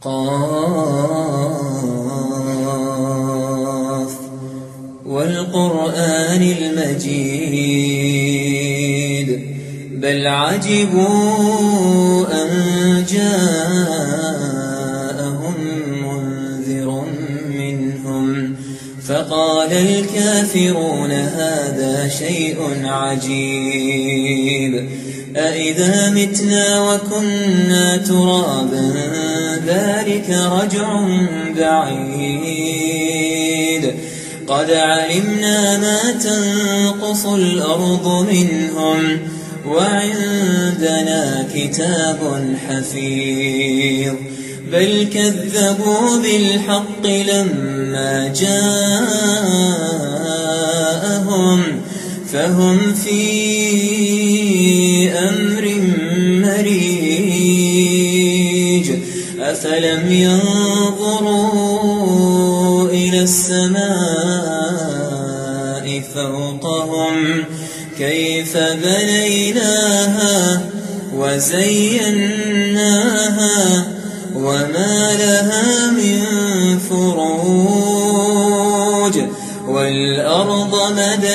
قاف والقرآن المجيد بل عجبوا أن جاءهم منذر منهم فقال الكافرون هذا شيء عجيب أئذا متنا وكنا ترابا ذلك رجع بعيد قد علمنا ما تنقص الأرض منهم وعندنا كتاب حفيظ بل كذبوا بالحق لما جاءهم فهم في أمر مريج. أفلم ينظروا إلى السماء فوقهم كيف بنيناها وزيناها وما لها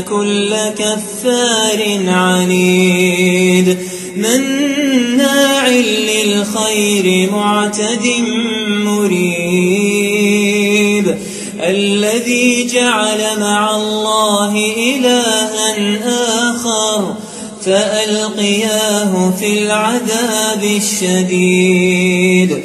كل كفار عنيد. مناع للخير معتد مريب. الذي جعل مع الله إلها آخر فألقياه في العذاب الشديد.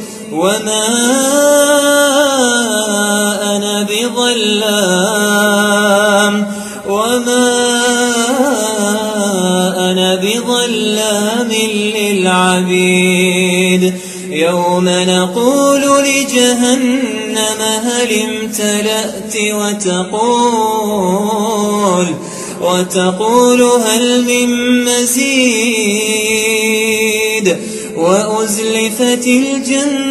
وما أنا بظلام وما أنا بظلام للعبيد يوم نقول لجهنم هل امتلأت وتقول وتقول هل من مزيد وأزلفت الجنة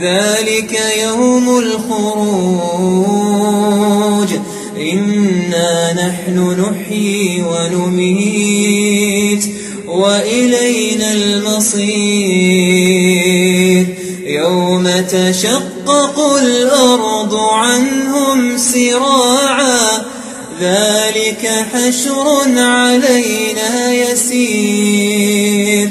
ذلك يوم الخروج. إنا نحن نحيي ونميت وإلينا المصير. يوم تشقق الأرض عنهم سراعا. ذلك حشر علينا يسير.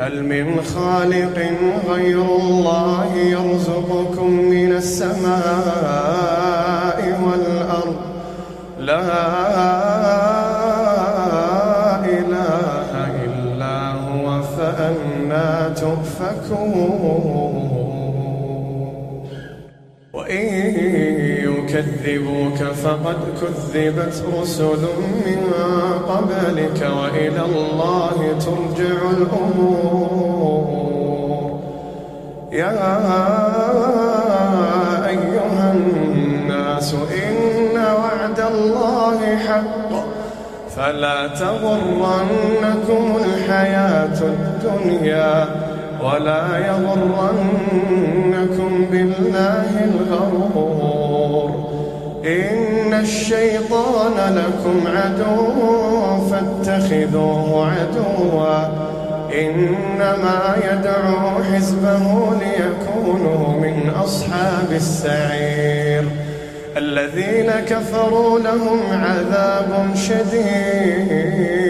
هل من خالق غير الله يرزقكم من السماء يكذبوك فقد كذبت رسل من قبلك وإلى الله ترجع الأمور. يا أيها الناس إن وعد الله حق. فلا تغرنكم الحياة الدنيا ولا يغرنكم الشيطان لكم عدو فاتخذوه عدوا. إنما يدعو حزبه ليكونوا من أصحاب السعير. الذين كفروا لهم عذاب شديد.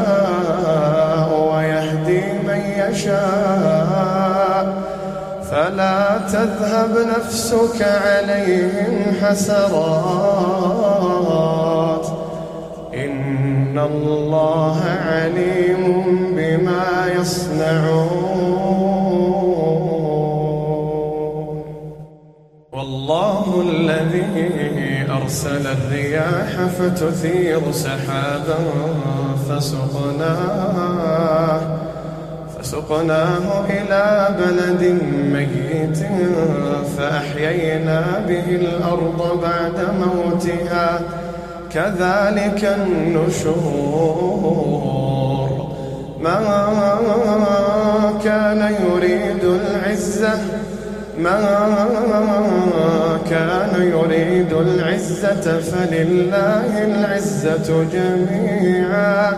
فلا تذهب نفسك عليهم حسرات. إن الله عليم بما يصنعون. والله الذي أرسل الرياح فتثير سحابا فسقناه. فسقناه إلى بلد ميت فأحيينا به الأرض بعد موتها. كذلك النشور. ما كان يريد العزة ما كان يريد العزة فلله العزة جميعا.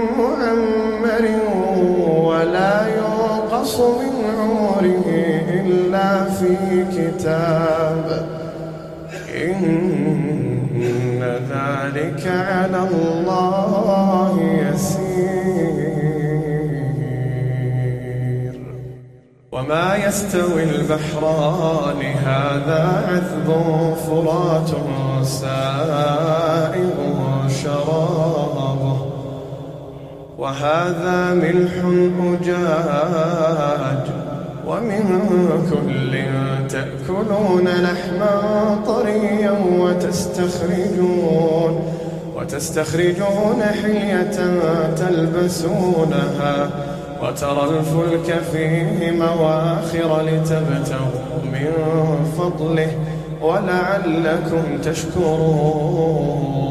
ينقص من عمره إلا في كتاب. إن ذلك على الله يسير. وما يستوي البحران هذا عذب فرات سائغ شرابه وهذا ملح أجاج ومن كل تأكلون لحما طريا وتستخرجون وتستخرجون حلية تلبسونها وترى الفلك فيه مواخر لتبتغوا من فضله ولعلكم تشكرون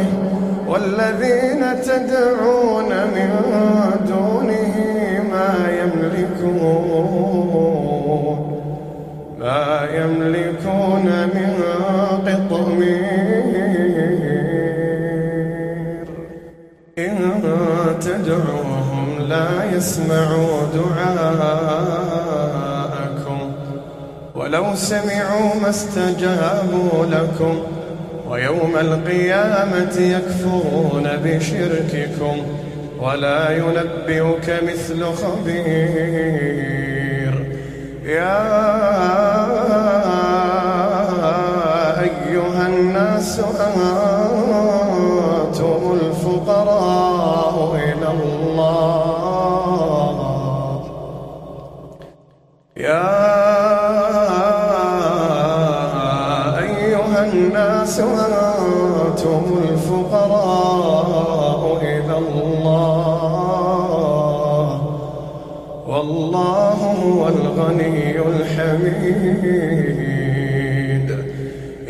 والذين تدعون من دونه ما يملكون ما يملكون من قطمير. إن تدعوهم لا يسمعوا دعاءكم ولو سمعوا ما استجابوا لكم. ويوم القيامة يكفرون بشرككم ولا ينبئك مثل خبير. يا أيها الناس أنتم الغني الحميد.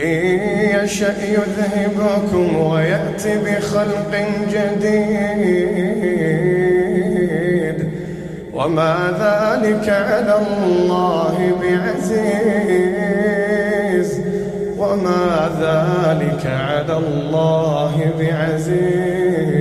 إن يشأ يذهبكم ويأتي بخلق جديد. وما ذلك على الله بعزيز. وما ذلك على الله بعزيز.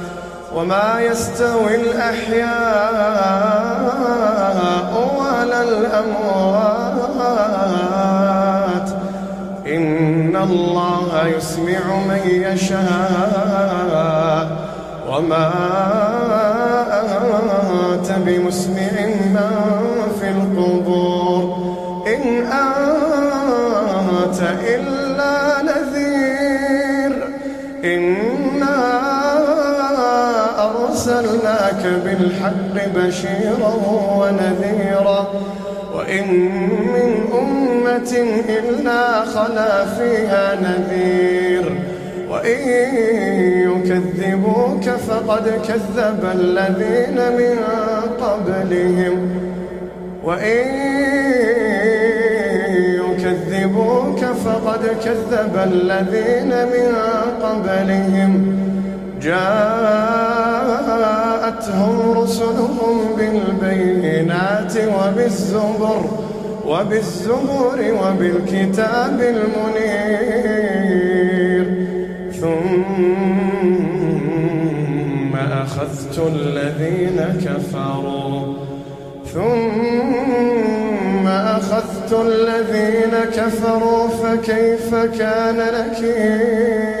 وما يستوي الأحياء ولا الأموات. إن الله يسمع من يشاء. وما أنت بمسمع بالحق بشيرا ونذيرا. وإن من أمة إلا خلا فيها نذير. وإن يكذبوك فقد كذب الذين من قبلهم. وإن يكذبوك فقد كذب الذين من قبلهم. جاءتهم رسلهم بالبينات وبالزبر وبالزبر وبالكتاب المنير. ثم أخذت الذين كفروا. ثم أخذت الذين كفروا فكيف كان نكير؟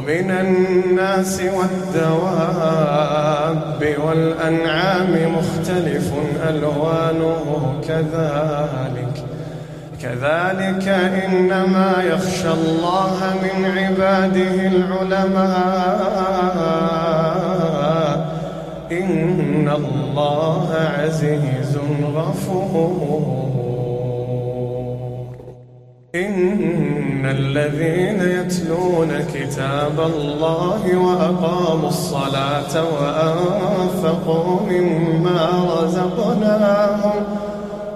ومن الناس والدواب والأنعام مختلف ألوانه كذلك. كذلك إنما يخشى الله من عباده العلماء. إن الله عزيز غفور إن الذين يتلون كتاب الله وأقاموا الصلاة وأنفقوا مما رزقناهم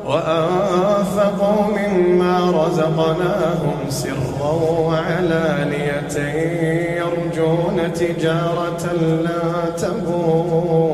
وأنفقوا مما رزقناهم سرا وعلانية يرجون تجارة لا تبور.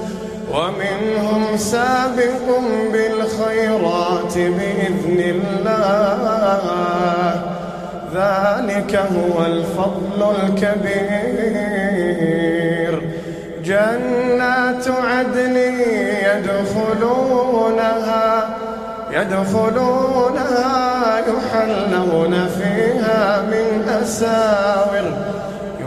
ومنهم سابق بالخيرات بإذن الله. ذلك هو الفضل الكبير. جنات عدن يدخلونها يدخلونها يحلون فيها من أساور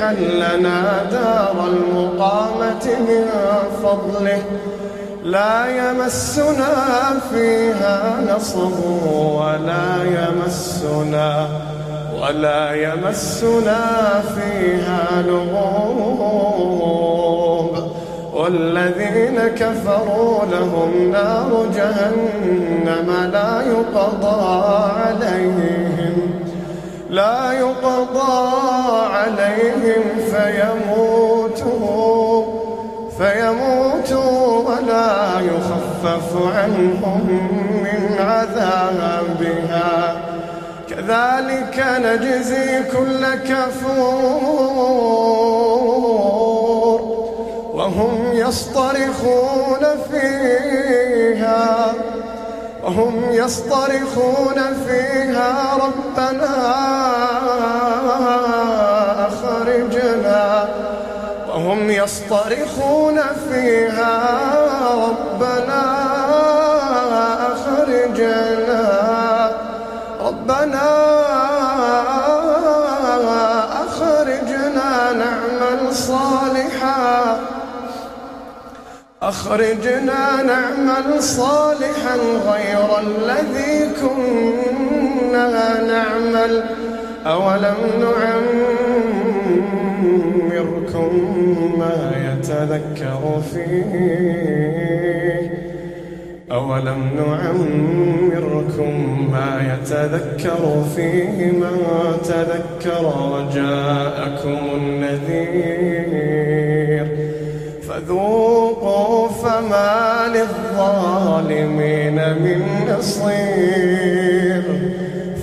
أحلنا دار المقامة من فضله لا يمسنا فيها نصب ولا يمسنا ولا يمسنا فيها لغوب. والذين كفروا لهم نار جهنم لا يقضى عليهم. لا يقضى عليهم فيموتوا فيموتوا ولا يخفف عنهم من عذابها. كذلك نجزي كل كفور وهم يصطرخون فيها. وهم يصطرخون فيها ربنا أخرجنا. وهم يصطرخون فيها ربنا. أخرجنا نعمل صالحا غير الذي كنا نعمل. أولم نعمركم ما يتذكر فيه؟ أولم نعمركم ما يتذكر فيه؟ من تذكر وجاءكم النذير. للظالمين من نصير.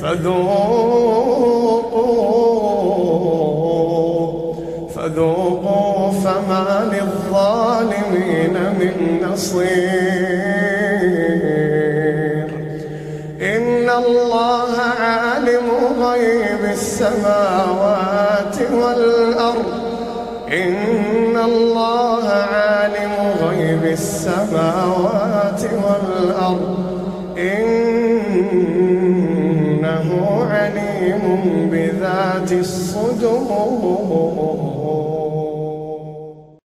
فذوقوا فذوقوا فما للظالمين من نصير. إن الله عالم غيب السماوات والأرض. إن الله غيب السماوات والأرض. إنه عليم بذات الصدور.